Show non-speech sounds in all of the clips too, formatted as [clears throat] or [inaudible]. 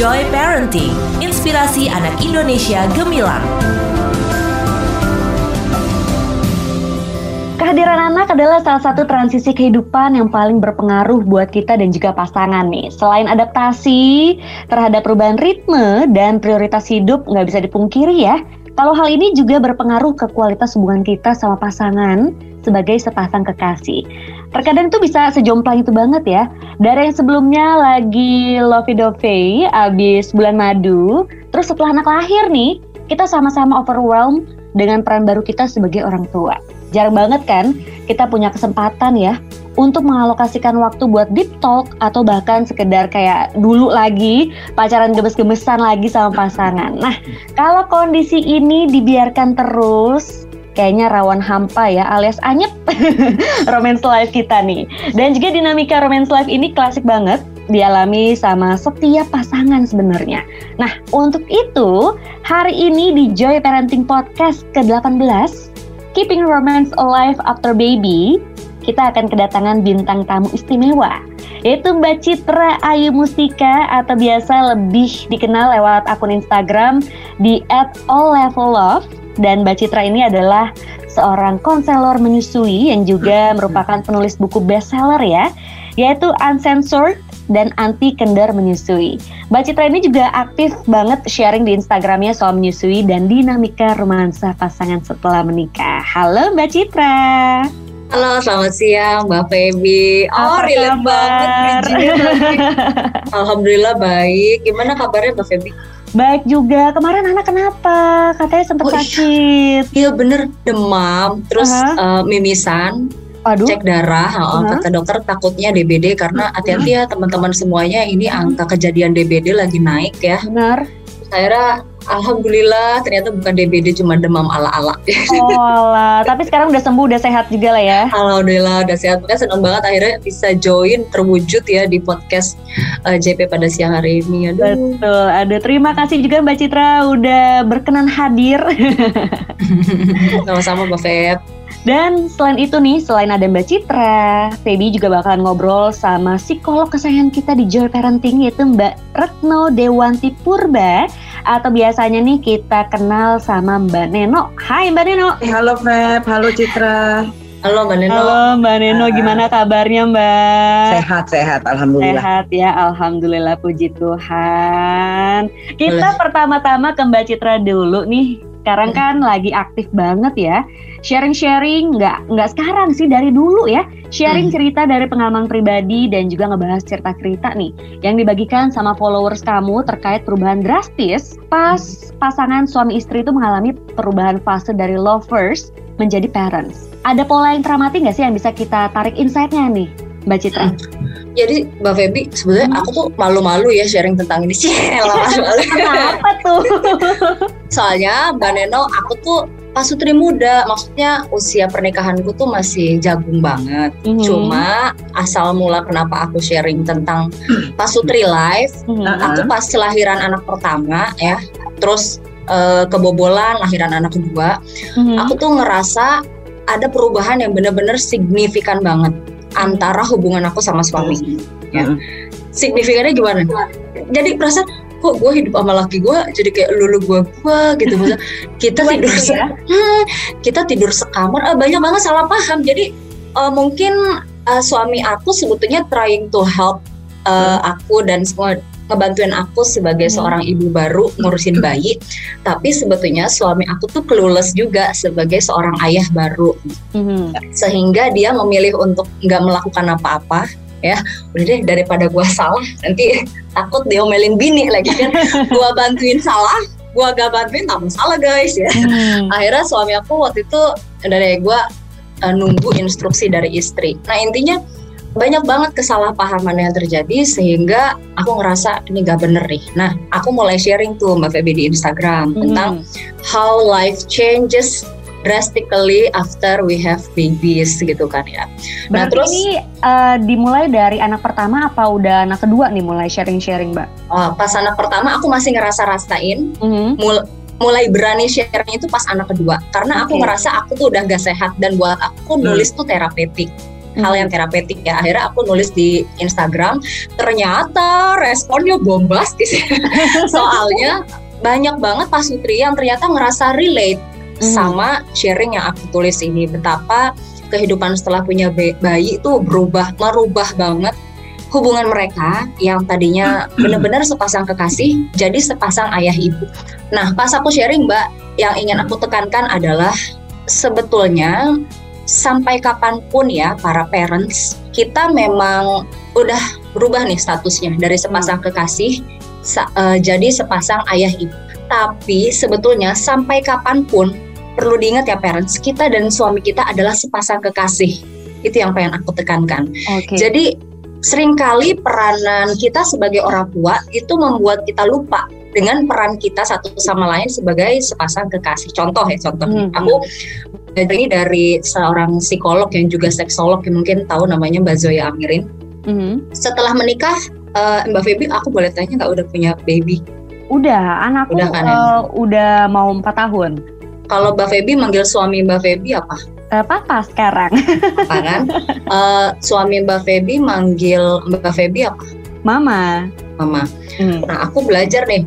Joy Parenting, inspirasi anak Indonesia gemilang. Kehadiran anak adalah salah satu transisi kehidupan yang paling berpengaruh buat kita dan juga pasangan nih. Selain adaptasi terhadap perubahan ritme dan prioritas hidup, nggak bisa dipungkiri ya. Kalau hal ini juga berpengaruh ke kualitas hubungan kita sama pasangan sebagai sepasang kekasih. Terkadang itu bisa sejomplang itu banget ya. Dari yang sebelumnya lagi lovey dovey, abis bulan madu, terus setelah anak lahir nih, kita sama-sama overwhelmed dengan peran baru kita sebagai orang tua. Jarang banget kan kita punya kesempatan ya untuk mengalokasikan waktu buat deep talk atau bahkan sekedar kayak dulu lagi pacaran gemes-gemesan lagi sama pasangan. Nah, kalau kondisi ini dibiarkan terus kayaknya rawan hampa ya alias anyep [laughs] romance life kita nih. Dan juga dinamika romance life ini klasik banget dialami sama setiap pasangan sebenarnya. Nah, untuk itu, hari ini di Joy Parenting Podcast ke-18 Keeping Romance Alive After Baby, kita akan kedatangan bintang tamu istimewa, yaitu Mbak Citra Ayu Mustika atau biasa lebih dikenal lewat akun Instagram di @alllevelof dan Mbak Citra ini adalah seorang konselor menyusui yang juga merupakan penulis buku bestseller ya, yaitu Uncensored dan anti kendor menyusui. Mbak Citra ini juga aktif banget sharing di Instagramnya soal menyusui dan dinamika romansa pasangan setelah menikah. Halo Mbak Citra. Halo, selamat siang Mbak Feby. Oh, relate banget [laughs] Alhamdulillah baik. Gimana kabarnya Mbak Feby? Baik juga. Kemarin anak kenapa? Katanya sempat oh, sakit. Iya, iya bener demam, terus uh -huh. uh, mimisan. Aduh. cek darah, uh, kata dokter takutnya DBD karena hati-hati ya teman-teman semuanya ini angka kejadian DBD lagi naik ya. Benar. Saya alhamdulillah ternyata bukan DBD cuma demam ala-ala. Oh ala, tapi sekarang udah sembuh, udah sehat juga lah ya. Alhamdulillah udah sehat. Saya senang banget akhirnya bisa join terwujud ya di podcast uh, eh, JP pada siang hari ini. Aduh. Betul. Ada terima kasih juga Mbak Citra udah berkenan hadir. [laughs] Sama-sama Mbak Feb. Dan selain itu nih, selain ada Mbak Citra, Feby juga bakalan ngobrol sama psikolog kesayangan kita di Joy Parenting yaitu Mbak Retno Dewanti Purba atau biasanya nih kita kenal sama Mbak Neno. Hai Mbak Neno. halo Feb, halo Citra. Halo Mbak Neno. Halo Mbak Neno, gimana kabarnya Mbak? Sehat, sehat, Alhamdulillah. Sehat ya, Alhamdulillah, puji Tuhan. Kita pertama-tama ke Mbak Citra dulu nih sekarang kan lagi aktif banget ya sharing-sharing nggak nggak sekarang sih dari dulu ya sharing hmm. cerita dari pengalaman pribadi dan juga ngebahas cerita-cerita nih yang dibagikan sama followers kamu terkait perubahan drastis pas pasangan suami istri itu mengalami perubahan fase dari lovers menjadi parents. Ada pola yang teramati nggak sih yang bisa kita tarik insight-nya nih, Mbak Citra? jadi Mbak Feby sebenarnya hmm. aku tuh malu-malu ya sharing tentang ini sih [laughs] kenapa tuh soalnya Mbak Neno aku tuh pas Sutri muda maksudnya usia pernikahanku tuh masih jagung banget. Hmm cuma asal mula kenapa aku sharing tentang [clears throat] pas Sutri live hmm aku pas kelahiran anak pertama ya terus uh, kebobolan lahiran anak kedua hmm aku tuh ngerasa ada perubahan yang benar-benar signifikan banget antara hubungan aku sama suami ya. Hmm. signifikannya gimana? Jadi perasaan kok gue hidup sama laki gue jadi kayak lulu gue gue gitu. Masa, kita tidur se ya? hmm, kita tidur sekamar. Uh, banyak banget salah paham. Jadi uh, mungkin uh, suami aku sebetulnya trying to help uh, aku dan semua ngebantuin aku sebagai hmm. seorang ibu baru ngurusin [clears throat] bayi. Tapi sebetulnya suami aku tuh clueless juga sebagai seorang ayah baru. Hmm. sehingga dia memilih untuk nggak melakukan apa-apa ya udah deh daripada gua salah nanti takut diomelin bini lagi kan [laughs] gua bantuin salah gua gak bantuin tak masalah guys ya hmm. akhirnya suami aku waktu itu dari gua uh, nunggu instruksi dari istri nah intinya banyak banget kesalahpahaman yang terjadi sehingga aku ngerasa ini gak bener nih. Nah, aku mulai sharing tuh Mbak Feby di Instagram hmm. tentang how life changes drastically after we have babies gitu kan ya. Nah, Berarti nah terus ini uh, dimulai dari anak pertama apa udah anak kedua nih mulai sharing-sharing mbak? Oh, pas anak pertama aku masih ngerasa rasain, mm -hmm. mul mulai berani sharing itu pas anak kedua karena okay. aku ngerasa aku tuh udah gak sehat dan buat aku nulis mm. tuh terapeutik hal yang terapeutik ya akhirnya aku nulis di Instagram ternyata responnya bombastis [laughs] soalnya banyak banget pasutri yang ternyata ngerasa relate hmm. sama sharing yang aku tulis ini betapa kehidupan setelah punya bayi itu berubah merubah banget hubungan mereka yang tadinya benar-benar sepasang kekasih jadi sepasang ayah ibu. Nah, pas aku sharing, Mbak, yang ingin aku tekankan adalah sebetulnya sampai kapan pun ya para parents kita memang udah berubah nih statusnya dari sepasang hmm. kekasih sa uh, jadi sepasang ayah ibu. Tapi sebetulnya sampai kapan pun perlu diingat ya parents kita dan suami kita adalah sepasang kekasih. Itu yang pengen aku tekankan. Okay. Jadi sering kali peranan kita sebagai orang tua itu membuat kita lupa dengan peran kita satu sama lain sebagai sepasang kekasih. Contoh ya, contoh. Hmm. Aku ini dari seorang psikolog yang juga seksolog yang mungkin tahu namanya Mbak Zoya Amirin. Mm-hmm. Setelah menikah, uh, Mbak Feby, aku boleh tanya nggak udah punya baby? Udah, anakku udah, kan, ya? uh, udah mau empat tahun. Kalau Mbak Feby manggil suami Mbak Feby apa? Uh, papa sekarang. [laughs] Apa kan? Uh, suami Mbak Feby manggil Mbak Feby apa? Mama. Mama. Hmm. Nah, aku belajar nih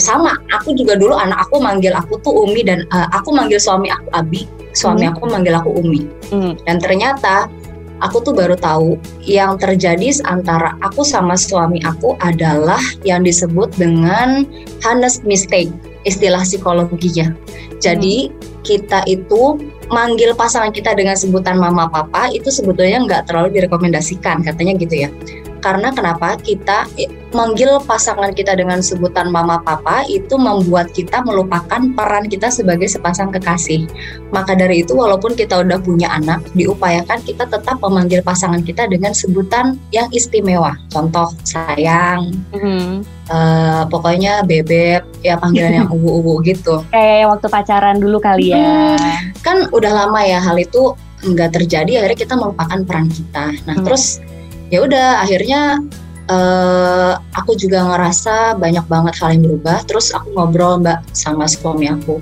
sama aku juga dulu anak aku manggil aku tuh Umi dan uh, aku manggil suami aku Abi suami hmm. aku manggil aku Umi hmm. dan ternyata aku tuh baru tahu yang terjadi antara aku sama suami aku adalah yang disebut dengan honest mistake istilah psikologinya jadi hmm. kita itu manggil pasangan kita dengan sebutan mama papa itu sebetulnya nggak terlalu direkomendasikan katanya gitu ya karena kenapa kita eh, manggil pasangan kita dengan sebutan mama papa itu membuat kita melupakan peran kita sebagai sepasang kekasih. Maka dari itu walaupun kita udah punya anak, diupayakan kita tetap memanggil pasangan kita dengan sebutan yang istimewa. Contoh sayang, mm-hmm. uh, pokoknya bebek, ya panggilan yang [laughs] ubu-ubu gitu. Kayak waktu pacaran dulu kali ya. Hmm, kan udah lama ya hal itu nggak terjadi akhirnya kita melupakan peran kita. Nah hmm. terus ya udah akhirnya uh, aku juga ngerasa banyak banget hal yang berubah. Terus aku ngobrol mbak sama suami aku.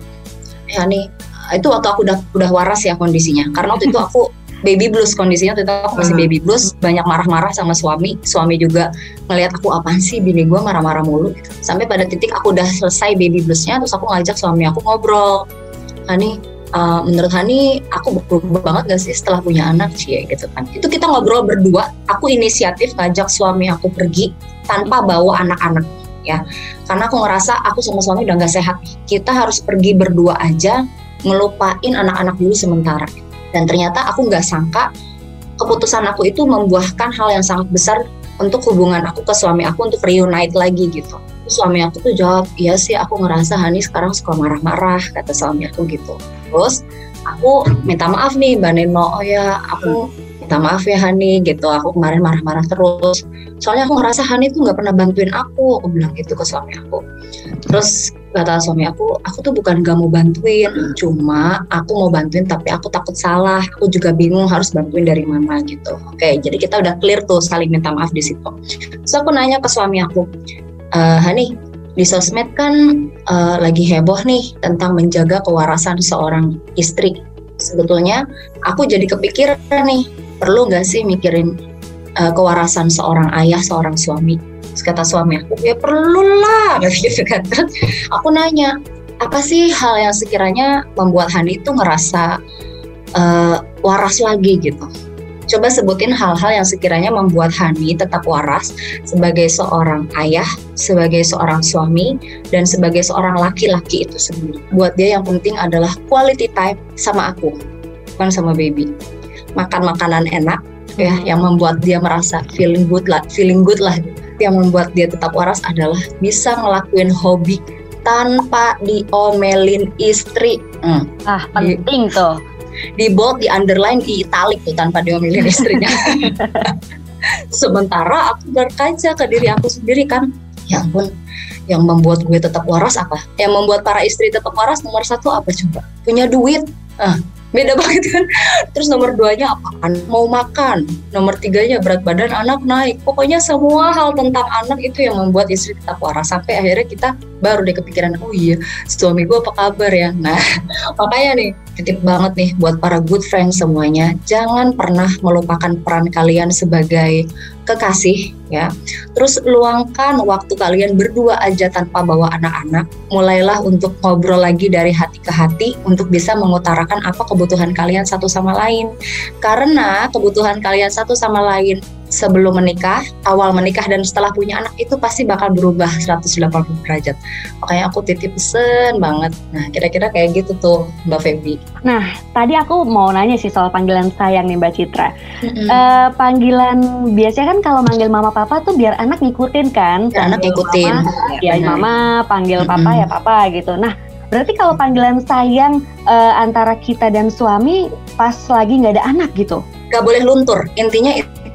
Ya nih itu waktu aku udah udah waras ya kondisinya. Karena waktu itu aku [laughs] baby blues kondisinya waktu itu aku masih hmm. baby blues. Banyak marah-marah sama suami. Suami juga ngelihat aku apaan sih bini gue marah-marah mulu? Sampai pada titik aku udah selesai baby bluesnya terus aku ngajak suami aku ngobrol. Hani uh, menurut Hani aku berubah banget gak sih setelah punya anak sih gitu kan? Itu kita ngobrol berdua aku inisiatif ngajak suami aku pergi tanpa bawa anak-anak ya. Karena aku ngerasa aku sama suami udah gak sehat. Kita harus pergi berdua aja ngelupain anak-anak dulu sementara. Dan ternyata aku nggak sangka keputusan aku itu membuahkan hal yang sangat besar untuk hubungan aku ke suami aku untuk reunite lagi gitu. Suami aku tuh jawab iya sih aku ngerasa Hani sekarang suka marah-marah kata suami aku gitu terus aku minta maaf nih Mbak Neno. Oh ya aku minta maaf ya Hani gitu. Aku kemarin marah-marah terus. Soalnya aku ngerasa Hani tuh nggak pernah bantuin aku. Aku bilang gitu ke suami aku. Terus kata suami aku aku tuh bukan gak mau bantuin cuma aku mau bantuin tapi aku takut salah. Aku juga bingung harus bantuin dari mana gitu. Oke jadi kita udah clear tuh saling minta maaf di situ. So aku nanya ke suami aku uh, Hani di sosmed kan uh, lagi heboh nih tentang menjaga kewarasan seorang istri. Sebetulnya aku jadi kepikiran nih, perlu nggak sih mikirin uh, kewarasan seorang ayah, seorang suami? Kata suami aku, ya perlu lah, [laughs] gitu kan. aku nanya, apa sih hal yang sekiranya membuat Hani itu ngerasa uh, waras lagi gitu? Coba sebutin hal-hal yang sekiranya membuat Hani tetap waras sebagai seorang ayah, sebagai seorang suami, dan sebagai seorang laki-laki itu sendiri. Buat dia yang penting adalah quality time sama aku, bukan sama baby. Makan makanan enak, ya, hmm. yang membuat dia merasa feeling good lah, feeling good lah. Yang membuat dia tetap waras adalah bisa ngelakuin hobi tanpa diomelin istri. Hmm. Ah, penting tuh di bold, di underline, di italic tuh tanpa diomelin istrinya. [laughs] Sementara aku berkaca ke diri aku sendiri kan, ya ampun, yang membuat gue tetap waras apa? Yang membuat para istri tetap waras nomor satu apa coba? Punya duit. Ah, beda [laughs] banget kan? Terus nomor duanya apaan? Mau makan. Nomor tiganya berat badan anak naik. Pokoknya semua hal tentang anak itu yang membuat istri tetap waras sampai akhirnya kita baru deh kepikiran oh iya suami gue apa kabar ya? Nah [laughs] makanya nih titip banget nih buat para good friends semuanya. Jangan pernah melupakan peran kalian sebagai kekasih ya. Terus luangkan waktu kalian berdua aja tanpa bawa anak-anak. Mulailah untuk ngobrol lagi dari hati ke hati untuk bisa mengutarakan apa kebutuhan kalian satu sama lain. Karena kebutuhan kalian satu sama lain sebelum menikah, awal menikah dan setelah punya anak itu pasti bakal berubah 180 derajat. Makanya aku titip pesen banget. Nah, kira-kira kayak gitu tuh Mbak Feby. Nah, tadi aku mau nanya sih soal panggilan sayang nih Mbak Citra. Mm-hmm. Uh, panggilan biasanya kan kalau manggil mama papa tuh biar anak ngikutin kan. Ya, anak ngikutin. Mama, ya, ya mama, panggil mm-hmm. papa ya papa gitu. Nah, berarti kalau panggilan sayang uh, antara kita dan suami pas lagi nggak ada anak gitu? Gak boleh luntur. Intinya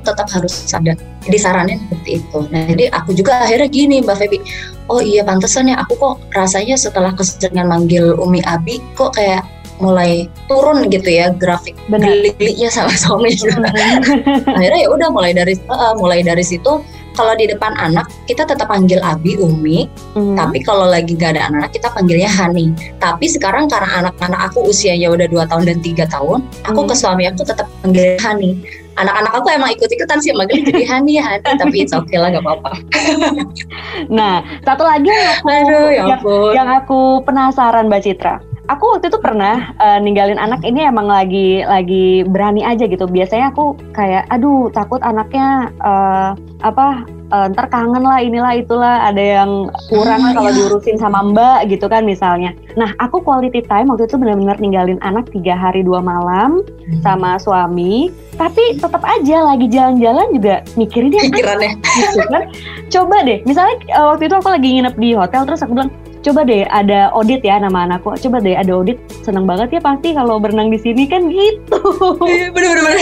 tetap harus sadar. Jadi sarannya seperti itu. Nah jadi aku juga akhirnya gini Mbak Febi. Oh iya pantesan ya aku kok rasanya setelah keseringan manggil Umi Abi kok kayak mulai turun gitu ya grafik geli-gelinya sama [laughs] suami juga. akhirnya ya udah mulai dari uh, mulai dari situ kalau di depan anak kita tetap panggil Abi, Umi, hmm. tapi kalau lagi gak ada anak kita panggilnya Hani. Tapi sekarang karena anak-anak aku usianya udah dua tahun dan tiga tahun, aku hmm. ke suami aku tetap panggil Hani anak-anak aku emang ikut-ikutan sih manggil jadi Hani ya Hani tapi it's okay lah gak apa-apa nah satu lagi yang aku, Aduh, ya yang, yang aku penasaran Mbak Citra aku waktu itu pernah uh, ninggalin anak ini emang lagi lagi berani aja gitu biasanya aku kayak aduh takut anaknya uh, apa uh, ntar kangen lah inilah itulah ada yang kurang lah kalau diurusin sama mbak gitu kan misalnya. Nah aku quality time waktu itu benar-benar ninggalin anak tiga hari dua malam hmm. sama suami. Tapi tetap aja lagi jalan-jalan juga mikirin dia pikirannya. [laughs] Gitu kan. Coba deh, misalnya uh, waktu itu aku lagi nginep di hotel terus aku bilang coba deh ada audit ya nama anakku. Coba deh ada audit seneng banget ya pasti kalau berenang di sini kan gitu. Iya bener bener,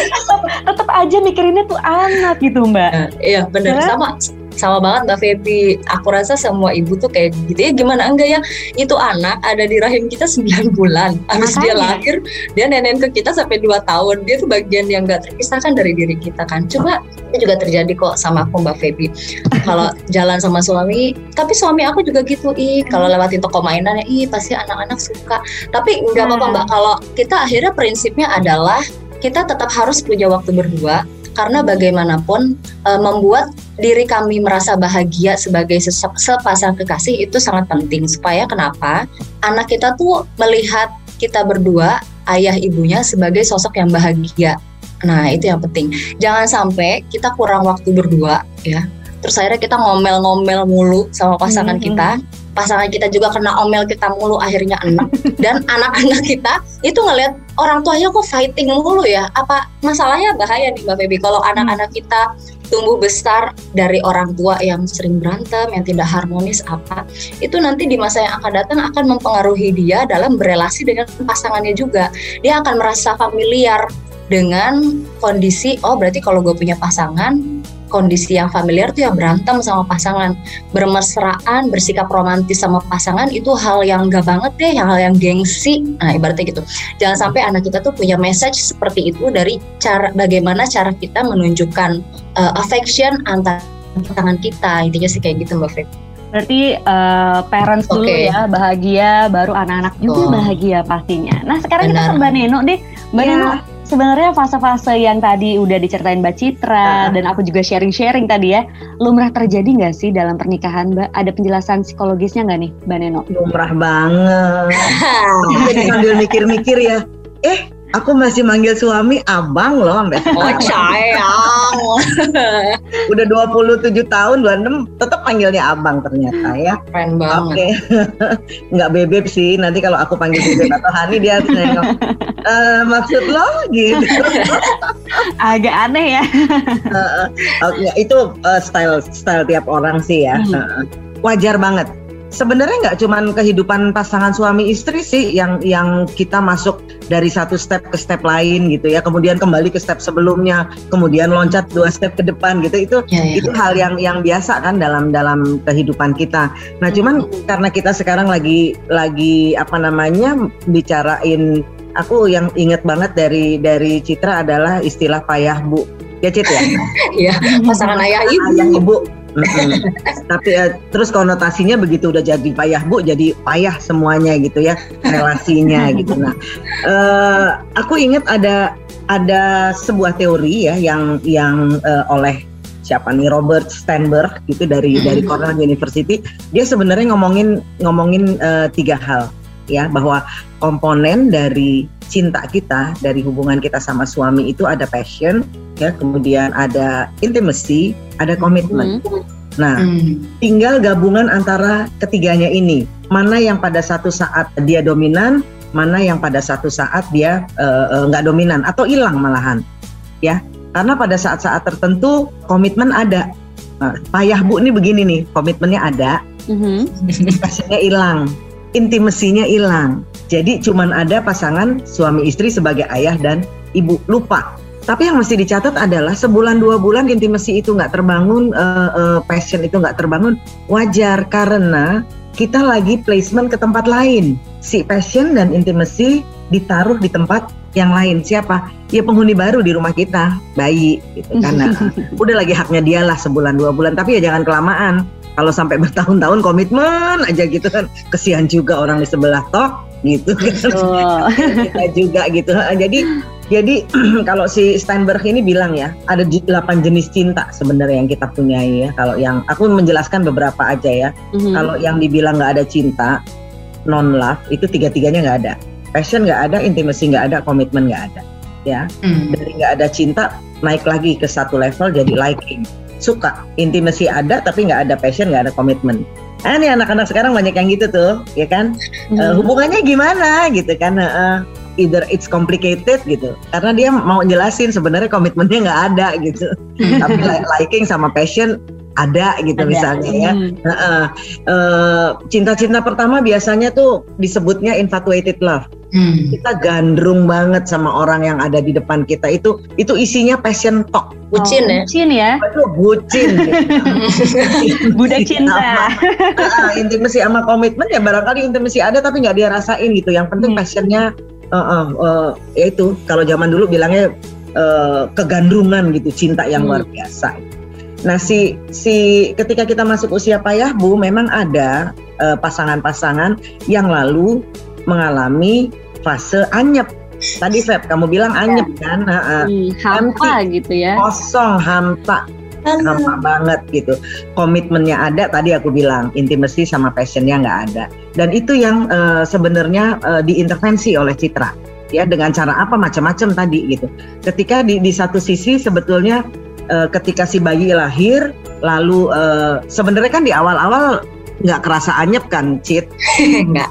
tetap aja mikirinnya tuh anak gitu mbak. Uh, iya bener. Sama sama banget Mbak Feby. Aku rasa semua ibu tuh kayak gitu ya. Gimana enggak ya? Itu anak ada di rahim kita 9 bulan. Habis dia lahir, dia nenek ke kita sampai 2 tahun. Dia tuh bagian yang gak terpisahkan dari diri kita kan. Coba itu juga terjadi kok sama aku Mbak Feby. Kalau jalan sama suami, tapi suami aku juga gitu. Ih, kalau lewatin toko mainan ya, ih pasti anak-anak suka. Tapi enggak apa-apa Mbak. Kalau kita akhirnya prinsipnya adalah kita tetap harus punya waktu berdua karena bagaimanapun e, membuat diri kami merasa bahagia sebagai sepasang kekasih itu sangat penting supaya kenapa anak kita tuh melihat kita berdua ayah ibunya sebagai sosok yang bahagia. Nah, itu yang penting. Jangan sampai kita kurang waktu berdua ya. Terus akhirnya kita ngomel-ngomel mulu sama pasangan mm -hmm. kita pasangan kita juga kena omel kita mulu akhirnya enak [laughs] dan anak-anak kita itu ngelihat orang tuanya kok fighting mulu ya. Apa masalahnya? Bahaya nih Mbak Feby. Kalau anak-anak kita tumbuh besar dari orang tua yang sering berantem yang tidak harmonis apa itu nanti di masa yang akan datang akan mempengaruhi dia dalam berelasi dengan pasangannya juga. Dia akan merasa familiar dengan kondisi oh berarti kalau gue punya pasangan kondisi yang familiar tuh ya berantem sama pasangan, bermesraan, bersikap romantis sama pasangan itu hal yang gak banget deh, yang hal yang gengsi. Nah ibaratnya gitu. Jangan sampai anak kita tuh punya message seperti itu dari cara bagaimana cara kita menunjukkan uh, affection antar pasangan kita. Intinya sih kayak gitu Mbak Feb. Berarti uh, parents okay. dulu ya bahagia, baru anak-anak juga oh. bahagia pastinya. Nah sekarang Benar. kita ke Mbak Neno deh. Mbak ya. Neno sebenarnya fase-fase yang tadi udah diceritain Mbak Citra uh. dan aku juga sharing-sharing tadi ya, lumrah terjadi nggak sih dalam pernikahan Mbak? Ada penjelasan psikologisnya nggak nih Mbak Neno? Lumrah banget. [laughs] Jadi sambil mikir-mikir ya, eh Aku masih manggil suami abang loh sampai Oh sayang. [laughs] Udah 27 tahun, 26 tetap panggilnya abang ternyata ya. Keren banget. Oke. [laughs] Okay. Enggak bebek sih. Nanti kalau aku panggil bebek atau Hani dia nengok. Uh, [laughs] maksud lo gitu. Agak aneh ya. uh, uh, itu uh, style style tiap orang sih ya. Hmm. Uh, wajar banget sebenarnya nggak cuma kehidupan pasangan suami istri sih yang yang kita masuk dari satu step ke step lain gitu ya. Kemudian kembali ke step sebelumnya kemudian loncat dua step ke depan gitu. Itu ya, ya. itu hal yang yang biasa kan dalam dalam kehidupan kita. Nah cuman hmm. karena kita sekarang lagi lagi apa namanya bicarain aku yang inget banget dari dari Citra adalah istilah payah bu. Ya Cit ya? [laughs] Iya pasangan ayah ibu. ayah ibu [laughs] Tapi ya, terus konotasinya begitu udah jadi payah bu, jadi payah semuanya gitu ya relasinya [laughs] gitu. Nah, uh, aku ingat ada ada sebuah teori ya yang yang uh, oleh siapa nih Robert Sternberg gitu dari dari Cornell University. Dia sebenarnya ngomongin ngomongin uh, tiga hal ya bahwa komponen dari cinta kita dari hubungan kita sama suami itu ada passion ya kemudian ada intimacy ada komitmen hmm. nah hmm. tinggal gabungan antara ketiganya ini mana yang pada satu saat dia dominan mana yang pada satu saat dia nggak uh, uh, dominan atau hilang malahan ya karena pada saat-saat tertentu komitmen ada nah, payah bu ini begini nih komitmennya ada mm-hmm. hilang intimasinya hilang jadi cuman ada pasangan suami istri sebagai ayah dan ibu lupa tapi yang mesti dicatat adalah sebulan dua bulan intimasi itu nggak terbangun, uh, uh, passion itu nggak terbangun, wajar karena kita lagi placement ke tempat lain. Si passion dan intimacy ditaruh di tempat yang lain. Siapa? Ya penghuni baru di rumah kita, bayi gitu karena [laughs] udah lagi haknya dia lah sebulan dua bulan. Tapi ya jangan kelamaan. Kalau sampai bertahun-tahun komitmen aja gitu kan, kesian juga orang di sebelah toh gitu kan. Oh. [laughs] kita juga gitu. Jadi jadi [clears throat] kalau si Steinberg ini bilang ya, ada 8 jenis cinta sebenarnya yang kita punyai ya. Kalau yang aku menjelaskan beberapa aja ya. Mm-hmm. Kalau yang dibilang nggak ada cinta, non love itu tiga-tiganya nggak ada. Passion nggak ada, intimacy nggak ada, komitmen nggak ada. Ya, mm. dari nggak ada cinta naik lagi ke satu level jadi liking, suka, intimacy ada tapi nggak ada passion, nggak ada komitmen. Ah nih anak-anak sekarang banyak yang gitu tuh, ya kan? Mm. Uh, hubungannya gimana gitu kan? Uh, either it's complicated gitu karena dia mau jelasin sebenarnya komitmennya nggak ada gitu tapi liking sama passion ada gitu ada. misalnya ya hmm. uh, uh, cinta-cinta pertama biasanya tuh disebutnya infatuated love hmm. kita gandrung banget sama orang yang ada di depan kita itu itu isinya passion talk bucin oh, ya bucin ya itu bucin gitu. [laughs] budak cinta uh, intimasi sama komitmen ya barangkali intimasi ada tapi nggak dia rasain gitu yang penting hmm. passionnya uh, uh, uh, ya itu kalau zaman dulu bilangnya uh, kegandrungan gitu cinta yang hmm. luar biasa nah si si ketika kita masuk usia payah bu memang ada pasangan-pasangan uh, yang lalu mengalami fase anyep. Tadi Feb kamu bilang anyep ya. kan? Uh, hmm, hampa gitu ya. kosong hampa. Gampang banget gitu. Komitmennya ada tadi aku bilang intimasi sama passionnya nggak ada. Dan itu yang uh, sebenarnya uh, diintervensi oleh Citra ya dengan cara apa macam-macam tadi gitu. Ketika di di satu sisi sebetulnya uh, ketika si bayi lahir lalu uh, sebenarnya kan di awal-awal nggak kerasa anyep kan, Cit? Nggak.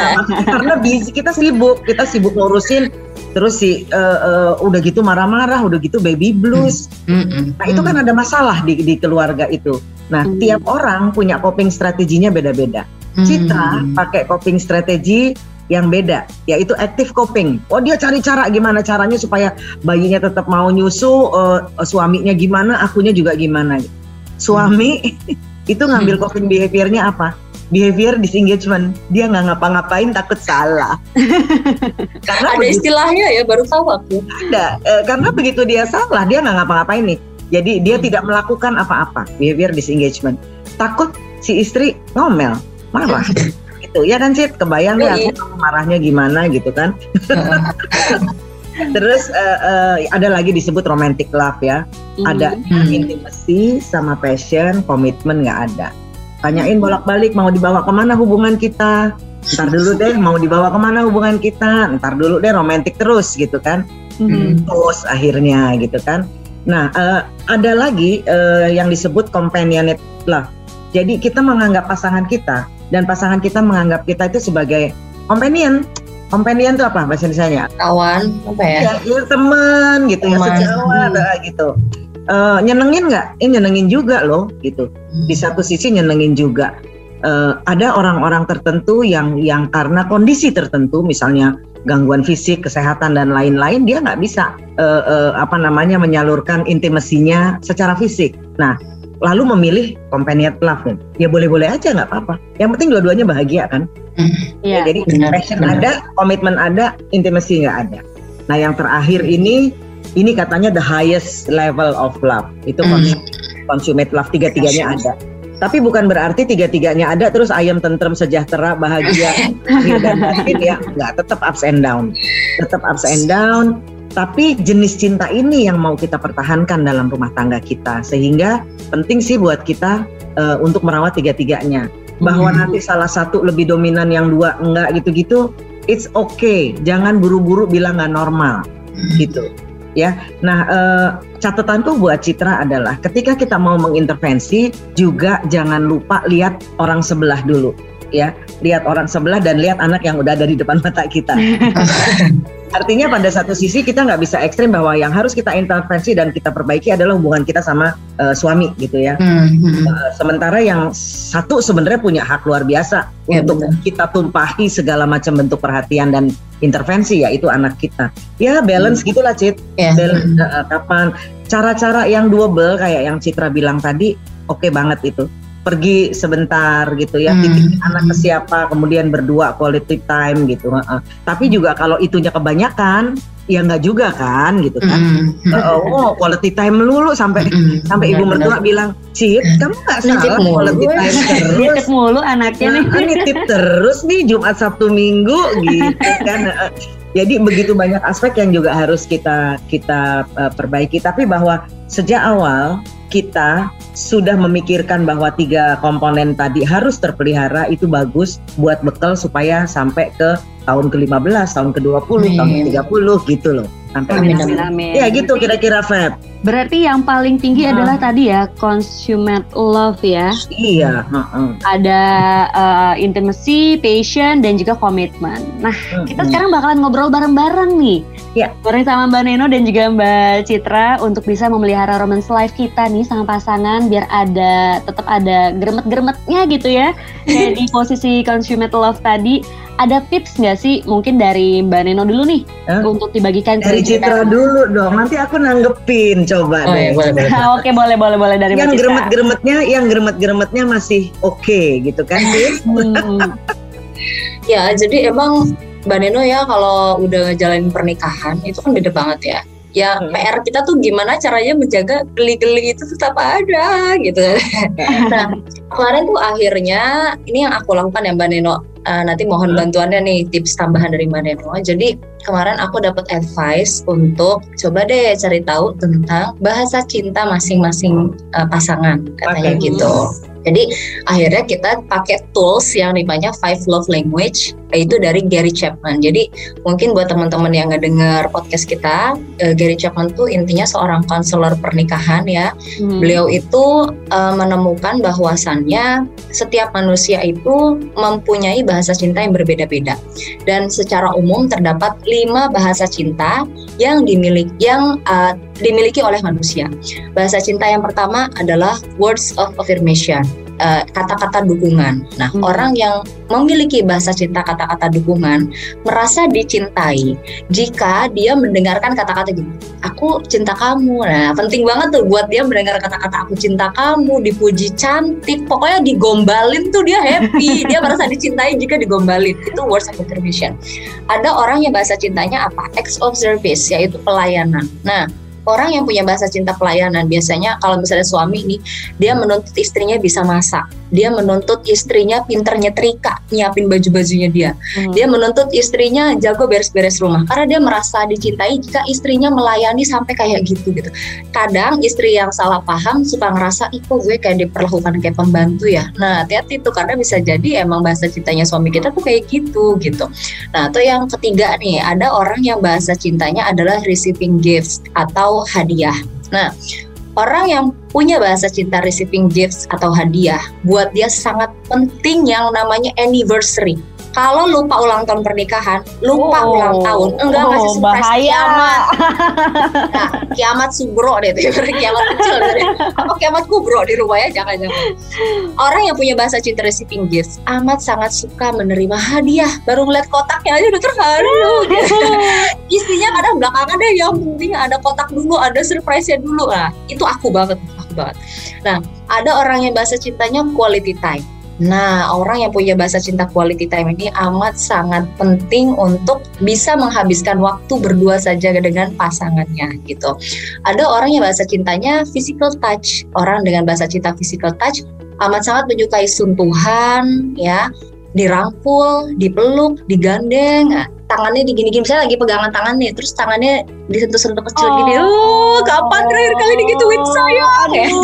[laughs] Karena busy, kita sibuk, kita sibuk ngurusin terus si uh, uh, udah gitu marah-marah, udah gitu baby blues. Mm -hmm. Nah itu kan ada masalah di, di keluarga itu. Nah mm. tiap orang punya coping strateginya beda-beda. Mm. Citra pakai coping strategi yang beda, yaitu active coping. Oh dia cari cara gimana caranya supaya bayinya tetap mau nyusu, uh, suaminya gimana, akunya juga gimana. Suami mm. [laughs] itu ngambil coping behaviornya apa? behavior disengagement dia nggak ngapa-ngapain takut salah [laughs] karena ada begitu, istilahnya ya baru tahu aku ada e, karena begitu dia salah dia nggak ngapa-ngapain nih jadi dia hmm. tidak melakukan apa-apa behavior disengagement takut si istri ngomel marah [laughs] gitu. Ya kan sih kebayang ya aku marahnya gimana gitu kan. [laughs] Terus uh, uh, ada lagi disebut romantic love ya. Mm. Ada hmm. intimacy sama passion, komitmen nggak ada. Tanyain bolak-balik mau dibawa ke mana hubungan kita? Ntar dulu deh mau dibawa ke mana hubungan kita? Ntar dulu deh romantis terus gitu kan. Mm-hmm. terus akhirnya gitu kan. Nah uh, ada lagi uh, yang disebut companionate love. Jadi kita menganggap pasangan kita dan pasangan kita menganggap kita itu sebagai companion companion itu apa bahasa Indonesia kawan apa ya, ya, ya teman gitu ya, teman. ya sejawat hmm. gitu uh, nyenengin nggak? Ini eh, nyenengin juga loh gitu. Di hmm. satu sisi nyenengin juga. Uh, ada orang-orang tertentu yang yang karena kondisi tertentu, misalnya gangguan fisik, kesehatan dan lain-lain, dia nggak bisa uh, uh, apa namanya menyalurkan intimasinya secara fisik. Nah, lalu memilih companion love ya boleh-boleh aja nggak apa-apa. Yang penting dua-duanya bahagia kan. Mm. Ya, jadi benar, passion benar. ada, komitmen ada, intimasi nggak ada. Nah, yang terakhir ini ini katanya the highest level of love itu mm. consummate love tiga-tiganya ada. Tapi bukan berarti tiga-tiganya ada terus ayam tentrem sejahtera bahagia [laughs] dan ya nggak tetap ups and down tetap ups and down tapi jenis cinta ini yang mau kita pertahankan dalam rumah tangga kita sehingga penting sih buat kita uh, untuk merawat tiga-tiganya bahwa hmm. nanti salah satu lebih dominan yang dua enggak gitu-gitu it's okay jangan buru-buru bilang nggak normal hmm. gitu ya. Nah, eh, catatanku buat Citra adalah ketika kita mau mengintervensi juga jangan lupa lihat orang sebelah dulu ya lihat orang sebelah dan lihat anak yang udah ada di depan mata kita. [laughs] Artinya pada satu sisi kita nggak bisa ekstrim bahwa yang harus kita intervensi dan kita perbaiki adalah hubungan kita sama uh, suami gitu ya. Hmm. Uh, sementara yang satu sebenarnya punya hak luar biasa ya, untuk betul. kita tumpahi segala macam bentuk perhatian dan intervensi yaitu anak kita. Ya balance hmm. gitulah Cit. Yeah. Balance uh, kapan cara-cara yang double kayak yang Citra bilang tadi oke okay banget itu pergi sebentar gitu ya, hmm. titik anak ke siapa, kemudian berdua quality time gitu. Uh, tapi juga kalau itunya kebanyakan, ya nggak juga kan gitu kan. Mm uh, oh quality time melulu sampai mm sampai ibu mertua bilang, Cip, kamu nggak salah quality time terus. Nitip [laughs] mulu anaknya nih. Nah, nitip terus nih Jumat Sabtu Minggu gitu kan. Jadi begitu banyak aspek yang juga harus kita kita uh, perbaiki. Tapi bahwa sejak awal kita sudah memikirkan bahwa tiga komponen tadi harus terpelihara itu bagus buat bekal supaya sampai ke tahun ke-15, tahun ke-20, tahun ke-30 gitu loh sampai amin, amin, amin. Ya gitu kira-kira Feb. Berarti yang paling tinggi hmm. adalah tadi ya consummate love ya. Iya. Hmm. Ada uh, intimacy, passion dan juga komitmen. Nah hmm. kita sekarang bakalan ngobrol bareng-bareng nih. Ya. Bareng sama Mbak Neno dan juga Mbak Citra untuk bisa memelihara romance life kita nih sama pasangan biar ada tetap ada gremet-gremetnya gitu ya. [laughs] Kayak di posisi consummate love tadi ada tips nggak sih mungkin dari Mbak Neno dulu nih huh? untuk dibagikan dari Citra dulu dong nanti aku nanggepin coba oh, deh. Ya, boleh, boleh. [laughs] oke boleh boleh boleh dari yang gremet-gremetnya yang gremet-gremetnya masih oke okay, gitu kan [laughs] hmm. [laughs] ya jadi emang Mbak Neno ya kalau udah ngejalanin pernikahan itu kan beda banget ya ya hmm. PR kita tuh gimana caranya menjaga geli-geli itu tetap ada gitu. nah kemarin tuh akhirnya ini yang aku lakukan ya Mbak Neno uh, nanti mohon hmm. bantuannya nih tips tambahan dari Mbak Neno. Jadi kemarin aku dapat advice untuk coba deh cari tahu tentang bahasa cinta masing-masing uh, pasangan katanya okay. gitu. Jadi akhirnya kita pakai tools yang namanya Five Love Language itu dari Gary Chapman. Jadi mungkin buat teman-teman yang ngedengar podcast kita, uh, Gary Chapman tuh intinya seorang konselor pernikahan ya. Hmm. Beliau itu uh, menemukan bahwasannya setiap manusia itu mempunyai bahasa cinta yang berbeda-beda. Dan secara umum terdapat lima bahasa cinta yang dimiliki yang uh, dimiliki oleh manusia. Bahasa cinta yang pertama adalah words of affirmation Eh, kata-kata uh, dukungan. Nah, hmm. orang yang memiliki bahasa cinta kata-kata dukungan merasa dicintai jika dia mendengarkan kata-kata gitu. Aku cinta kamu. Nah, penting banget tuh buat dia mendengar kata-kata aku cinta kamu, dipuji cantik, pokoknya digombalin tuh dia happy. [laughs] dia merasa dicintai jika digombalin. Itu words of affirmation. Ada orang yang bahasa cintanya apa? Acts of service, yaitu pelayanan. Nah, orang yang punya bahasa cinta pelayanan biasanya kalau misalnya suami nih dia menuntut istrinya bisa masak. Dia menuntut istrinya pinter nyetrika nyiapin baju-bajunya dia. Hmm. dia menuntut istrinya jago beres-beres rumah karena dia merasa dicintai jika istrinya melayani sampai kayak gitu gitu. Kadang istri yang salah paham suka ngerasa ih kok gue kayak diperlakukan kayak pembantu ya? Nah hati-hati tuh karena bisa jadi emang bahasa cintanya suami kita tuh kayak gitu gitu. Nah atau yang ketiga nih ada orang yang bahasa cintanya adalah receiving gifts atau hadiah. Nah, orang yang punya bahasa cinta receiving gifts atau hadiah, buat dia sangat penting yang namanya anniversary kalau lupa ulang tahun pernikahan, lupa oh, ulang tahun, enggak oh, kasih surprise bahaya. kiamat. [laughs] Nah, kiamat subro deh, [laughs] kiamat kecil deh. Apa kiamat kubro di rumah ya, jangan jangan. Orang yang punya bahasa cinta receiving gifts amat sangat suka menerima hadiah. Baru ngeliat kotaknya aja udah terharu. [laughs] Istrinya kadang belakangan deh yang penting ada kotak dulu, ada surprise-nya dulu. Nah, itu aku banget, aku banget. Nah, ada orang yang bahasa cintanya quality time Nah, orang yang punya bahasa cinta quality time ini amat sangat penting untuk bisa menghabiskan waktu berdua saja dengan pasangannya gitu. Ada orang yang bahasa cintanya physical touch. Orang dengan bahasa cinta physical touch amat sangat menyukai sentuhan ya, dirangkul, dipeluk, digandeng, tangannya digini-gini misalnya lagi pegangan tangan nih terus tangannya disentuh-sentuh kecil oh. gini. Oh. Kapan terakhir kali digituin saya?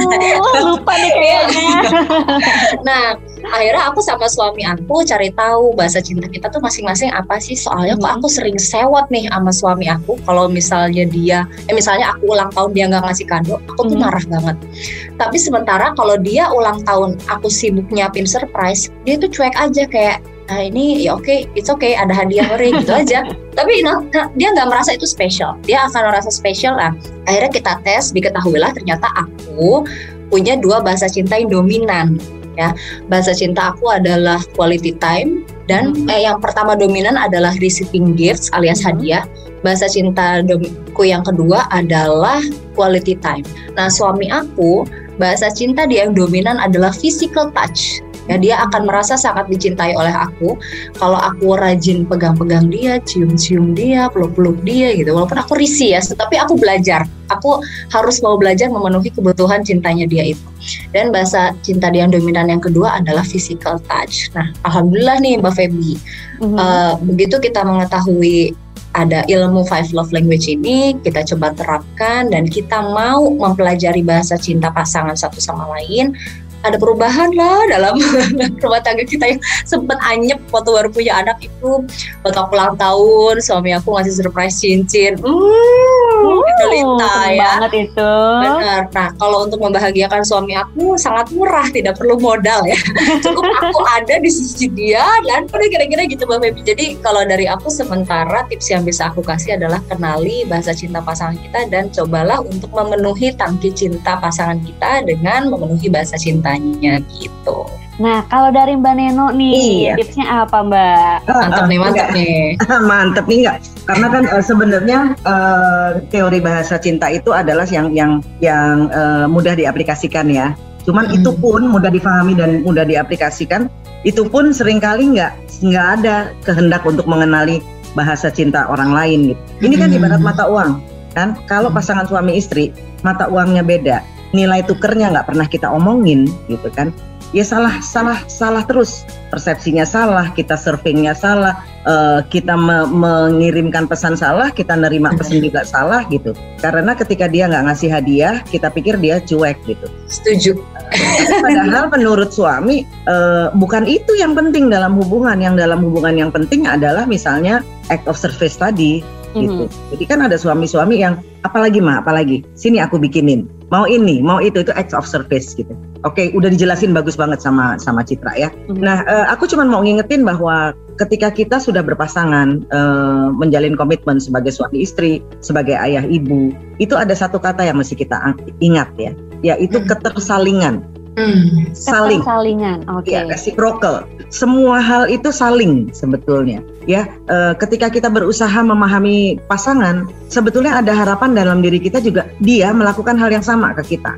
[laughs] Lupa deh kayaknya. [laughs] Nah akhirnya aku sama suami aku cari tahu bahasa cinta kita tuh masing-masing apa sih? Soalnya kok hmm. aku sering sewot nih sama suami aku. Kalau misalnya dia eh misalnya aku ulang tahun dia nggak ngasih kado aku tuh hmm. marah banget. Tapi sementara kalau dia ulang tahun aku sibuk nyiapin surprise dia tuh cuek aja kayak nah ini ya oke okay, it's okay ada hadiah ore gitu [laughs] aja. Tapi nah, dia nggak merasa itu spesial dia akan merasa spesial lah akhirnya kita tes diketahuilah ternyata aku punya dua bahasa cinta yang dominan ya. Bahasa cinta aku adalah quality time dan hmm. eh, yang pertama dominan adalah receiving gifts alias hmm. hadiah. Bahasa cinta ku yang kedua adalah quality time. Nah suami aku bahasa cinta dia yang dominan adalah physical touch ya dia akan merasa sangat dicintai oleh aku. Kalau aku rajin pegang-pegang dia cium-cium dia peluk-peluk dia gitu. Walaupun aku risih ya tapi aku belajar. Aku harus mau belajar memenuhi kebutuhan cintanya dia itu. Dan bahasa cinta dia yang dominan yang kedua adalah physical touch. Nah alhamdulillah nih mbak Feby. Mm-hmm. uh, begitu kita mengetahui ada ilmu five love language ini kita coba terapkan dan kita mau mempelajari bahasa cinta pasangan satu sama lain ada perubahan lah dalam [laughs] rumah tangga kita yang sempat anyep waktu baru punya anak itu. Waktu aku ulang tahun suami aku ngasih surprise cincin. Hmm, itu lita ya. banget itu. Benar. Nah kalau untuk membahagiakan suami aku sangat murah tidak perlu modal ya. [laughs] Cukup aku ada di sisi dia dan pada kira-kira gitu mbak Feby. Jadi kalau dari aku sementara tips yang bisa aku kasih adalah kenali bahasa cinta pasangan kita dan cobalah untuk memenuhi tangki cinta pasangan kita dengan memenuhi bahasa cinta ceritanya gitu. Nah, kalau dari Mbak Neno nih, iya. tipsnya apa Mbak? Ah, mantap nih, mantap enggak. nih. mantap nih enggak? Karena kan uh, sebenarnya uh, teori bahasa cinta itu adalah yang yang yang uh, mudah diaplikasikan ya. Cuman hmm. itu pun mudah difahami dan mudah diaplikasikan. Itu pun sering kali nggak nggak ada kehendak untuk mengenali bahasa cinta orang lain gitu. Ini kan ibarat mata uang kan. Kalau pasangan suami istri mata uangnya beda nilai tukernya nggak pernah kita omongin gitu kan. Ya salah salah salah terus. Persepsinya salah kita surfingnya salah uh, kita me mengirimkan pesan salah kita nerima pesan juga salah gitu. Karena ketika dia nggak ngasih hadiah kita pikir dia cuek gitu. Setuju. Padahal menurut suami uh, bukan itu yang penting dalam hubungan. Yang dalam hubungan yang penting adalah misalnya act of service tadi gitu. Mm-hmm. Jadi kan ada suami-suami yang apalagi mah, apalagi? Sini aku bikinin, mau ini, mau itu itu acts of service gitu. Oke, udah dijelasin bagus banget sama sama Citra ya. Mm-hmm. Nah, uh, aku cuma mau ngingetin bahwa ketika kita sudah berpasangan uh, menjalin komitmen sebagai suami istri, sebagai ayah ibu, itu ada satu kata yang mesti kita ingat ya, yaitu mm-hmm. ketersalingan. Hmm. Saling. Salingan, oke. Okay. Ya, reciprocal. Semua hal itu saling sebetulnya. Ya, e, ketika kita berusaha memahami pasangan, sebetulnya ada harapan dalam diri kita juga dia melakukan hal yang sama ke kita.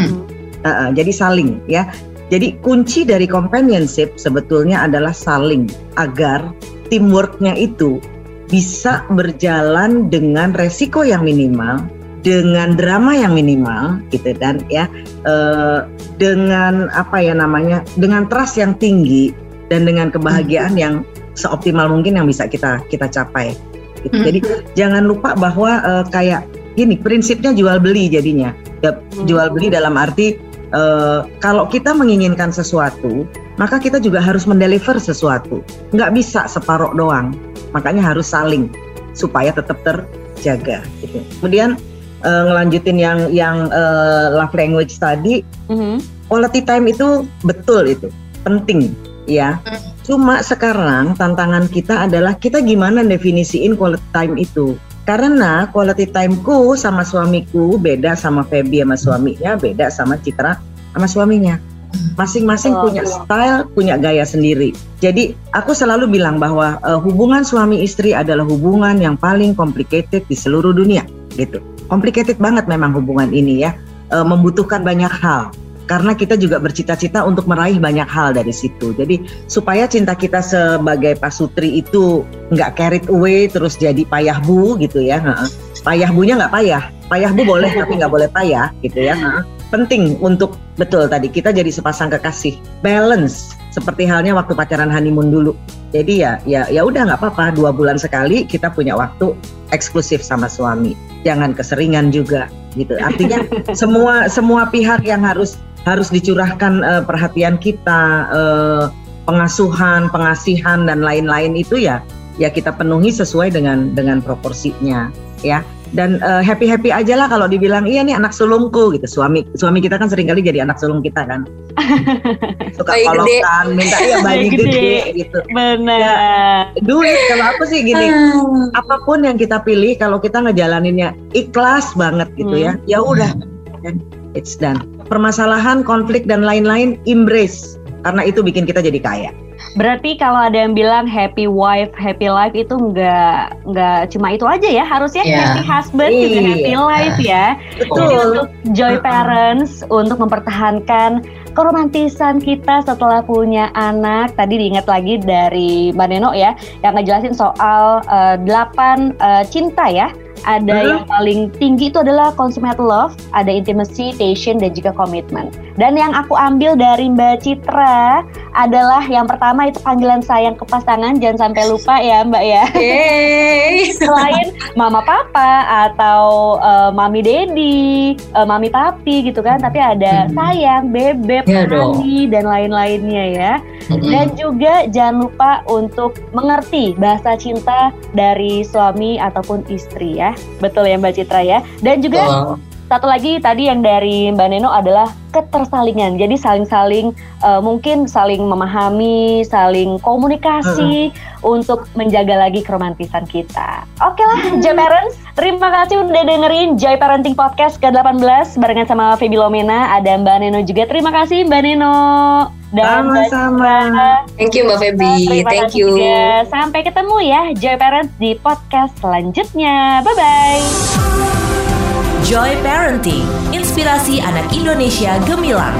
Hmm. E, e, jadi saling, ya. Jadi kunci dari companionship sebetulnya adalah saling agar teamworknya itu bisa berjalan dengan resiko yang minimal dengan drama yang minimal gitu dan ya uh, dengan apa ya namanya dengan trust yang tinggi dan dengan kebahagiaan hmm. yang seoptimal mungkin yang bisa kita kita capai. Gitu. Hmm. Jadi jangan lupa bahwa uh, kayak gini prinsipnya jual beli jadinya. Ya, hmm. jual beli dalam arti uh, kalau kita menginginkan sesuatu maka kita juga harus mendeliver sesuatu. Nggak bisa separoh doang. Makanya harus saling supaya tetap terjaga. Gitu. Kemudian uh, ngelanjutin yang yang uh, love language tadi, mm-hmm. quality time itu betul itu penting ya. Cuma sekarang tantangan kita adalah kita gimana definisiin quality time itu. Karena quality timeku sama suamiku beda sama Feby sama suaminya, beda sama Citra sama suaminya. Masing-masing oh, punya style, punya gaya sendiri. Jadi aku selalu bilang bahwa uh, hubungan suami istri adalah hubungan yang paling complicated di seluruh dunia, gitu complicated banget memang hubungan ini ya, e, membutuhkan banyak hal. karena kita juga bercita-cita untuk meraih banyak hal dari situ. Jadi supaya cinta kita sebagai pasutri itu nggak carried away terus jadi payah bu gitu ya. Payah bunya nggak payah, payah bu boleh tapi nggak boleh payah gitu ya. Penting untuk betul tadi kita jadi sepasang kekasih balance seperti halnya waktu pacaran honeymoon dulu. Jadi ya ya ya udah nggak apa-apa dua bulan sekali kita punya waktu eksklusif sama suami. Jangan keseringan juga gitu. Artinya [laughs] semua semua pihak yang harus harus dicurahkan uh, perhatian kita, uh, pengasuhan, pengasihan dan lain-lain itu ya ya kita penuhi sesuai dengan dengan proporsinya ya dan uh, eh, happy happy aja lah kalau dibilang iya nih anak sulungku gitu. Suami suami kita kan sering kali jadi anak sulung kita kan. [laughs] Suka kolokan minta [laughs] ya bayi gede. gede. gitu. Benar. Ya, duit. Kalau aku sih gini hmm. apa pun yang kita pilih kalau kita ngejalaninnya ikhlas banget gitu ya, hmm. ya ya udah it's done. Permasalahan, konflik dan lain-lain embrace. Karena itu bikin kita jadi kaya. Berarti kalau ada yang bilang happy wife, happy life itu nggak nggak cuma itu aja ya, harusnya yeah. happy husband yeah. juga iya. happy life ya. Betul. Jadi untuk joy parents untuk mempertahankan keromantisan kita setelah punya anak. Tadi diingat lagi dari Mbak Neno ya, yang ngejelasin soal uh, delapan uh, cinta ya ada hmm. yang paling tinggi itu adalah consummate love, ada intimacy, passion, dan juga komitmen. Dan yang aku ambil dari Mbak Citra adalah yang pertama itu panggilan sayang ke pasangan, jangan sampai lupa ya Mbak ya. Hey. [laughs] Selain mama papa atau uh, mami dedi, uh, mami papi gitu kan, tapi ada hmm. sayang, bebek, ya dan lain-lainnya ya. Hmm. Dan juga jangan lupa untuk mengerti bahasa cinta dari suami ataupun istri ya. Betul ya Mbak Citra ya. Dan juga. Satu lagi tadi yang dari Mbak Neno adalah ketersalingan. Jadi saling-saling uh, mungkin saling memahami, saling komunikasi uh. untuk menjaga lagi keromantisan kita. Oke lah, uh. Joy Parents, terima kasih udah dengerin Joy Parenting Podcast ke-18 barengan sama Feby Lomena, ada Mbak Neno juga. Terima kasih Mbak Neno. Dan sama-sama. Thank you Mbak Feby. Thank you. Juga. Sampai ketemu ya Joy Parents di podcast selanjutnya. Bye bye. Joy Parenting, inspirasi anak Indonesia gemilang.